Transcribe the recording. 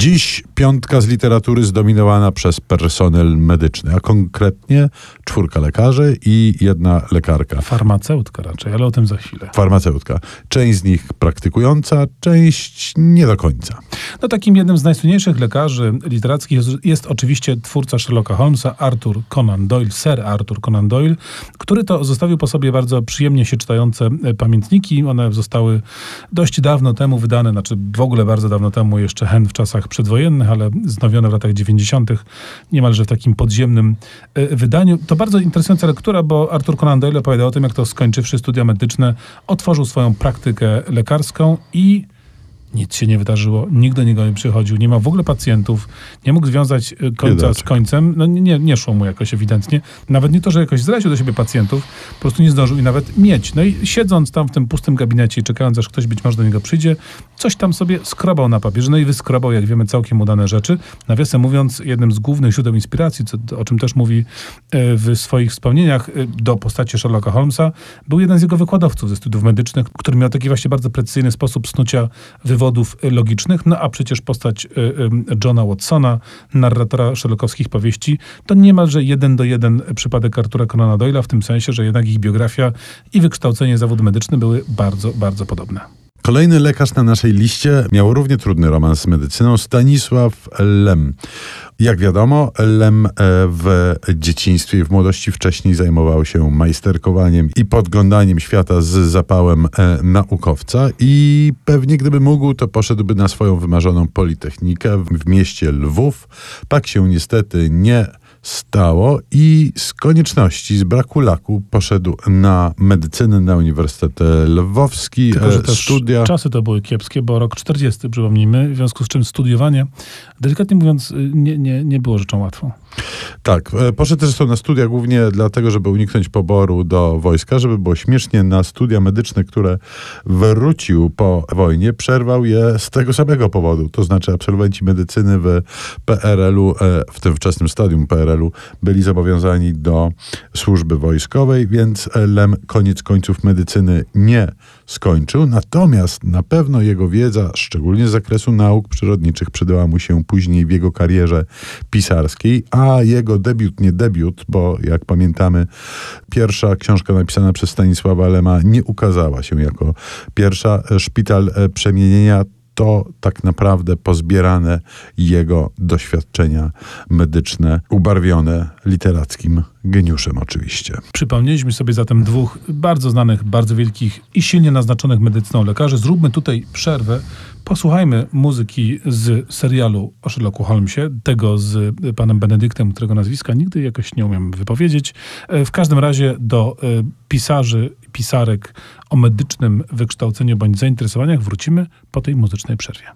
Dziś piątka z literatury zdominowana przez personel medyczny, a konkretnie czwórka lekarzy i jedna lekarka. Farmaceutka raczej, ale o tym za chwilę. Farmaceutka. Część z nich praktykująca, część nie do końca. No takim jednym z najsłynniejszych lekarzy literackich jest, jest oczywiście twórca Sherlocka Holmesa, Arthur Conan Doyle, Sir Arthur Conan Doyle, który to zostawił po sobie bardzo przyjemnie się czytające e, pamiętniki. One zostały dość dawno temu wydane, znaczy w ogóle bardzo dawno temu, jeszcze hen w czasach przedwojennych, ale znowione w latach 90. niemalże w takim podziemnym e, wydaniu. To bardzo interesująca lektura, bo Arthur Conan Doyle opowiada o tym, jak to skończywszy studia medyczne, otworzył swoją praktykę lekarską i nic się nie wydarzyło, nikt do niego nie przychodził, nie ma w ogóle pacjentów, nie mógł związać y, końca Biedaczek. z końcem, no nie, nie szło mu jakoś ewidentnie. Nawet nie to, że jakoś zraził do siebie pacjentów, po prostu nie zdążył i nawet mieć. No i siedząc tam w tym pustym gabinecie i czekając, aż ktoś być może do niego przyjdzie, coś tam sobie skrobał na papierze, no i wyskrobał, jak wiemy, całkiem udane rzeczy. Nawiasem mówiąc, jednym z głównych źródeł inspiracji, co, o czym też mówi e, w swoich wspomnieniach e, do postaci Sherlocka Holmesa, był jeden z jego wykładowców ze studiów medycznych, który miał taki właśnie bardzo precyzyjny sposób snucia wywodów e, logicznych, no a przecież postać Johna Watsona, narratora sherlockowskich powieści, to niemalże jeden do jeden przypadek Artura Conana Doyle'a, w tym sensie, że jednak ich biografia i wykształcenie zawód medyczny były bardzo, bardzo podobne. Kolejny lekarz na naszej liście miał równie trudny romans z medycyną, Stanisław Lem. Jak wiadomo, Lem e, w dzieciństwie i w młodości wcześniej zajmował się majsterkowaniem i podglądaniem świata z zapałem e, naukowca i pewnie gdyby mógł, to poszedłby na swoją wymarzoną politechnikę w mieście Lwów. Tak się niestety nie stało i z konieczności, z braku laku poszedł na medycynę na Uniwersytet Lwowski, Tylko, że e, studia. czasy to były kiepskie, bo rok 40, przypomnijmy, w związku z czym studiowanie, delikatnie mówiąc, nie, nie, nie było rzeczą łatwą. Tak, e, poszedł zresztą na studia głównie dlatego, żeby uniknąć poboru do wojska, żeby było śmiesznie na studia medyczne, które wrócił po wojnie, przerwał je z tego samego powodu. To znaczy absolwenci medycyny w PRL-u, e, w tym wczesnym stadium PRL-u, byli zobowiązani do służby wojskowej, więc Lem koniec końców medycyny nie skończył. Natomiast na pewno jego wiedza, szczególnie z zakresu nauk przyrodniczych, przydała mu się później w jego karierze pisarskiej, a jego debiut, nie debiut, bo jak pamiętamy, pierwsza książka napisana przez Stanisława Lema nie ukazała się jako pierwsza. Szpital e, Przemienienia to tak naprawdę pozbierane jego doświadczenia medyczne, ubarwione literackim geniuszem oczywiście. Przypomnieliśmy sobie zatem dwóch bardzo znanych, bardzo wielkich i silnie naznaczonych medycyną lekarzy. Zróbmy tutaj przerwę. Posłuchajmy muzyki z serialu o Sherlocku Holmesie, tego z panem Benedyktem, którego nazwiska nigdy jakoś nie umiem wypowiedzieć. E, W każdym razie do e, pisarzy, pisarek o medycznym wykształceniu bądź zainteresowaniach wrócimy po tej muzycznej przerwie.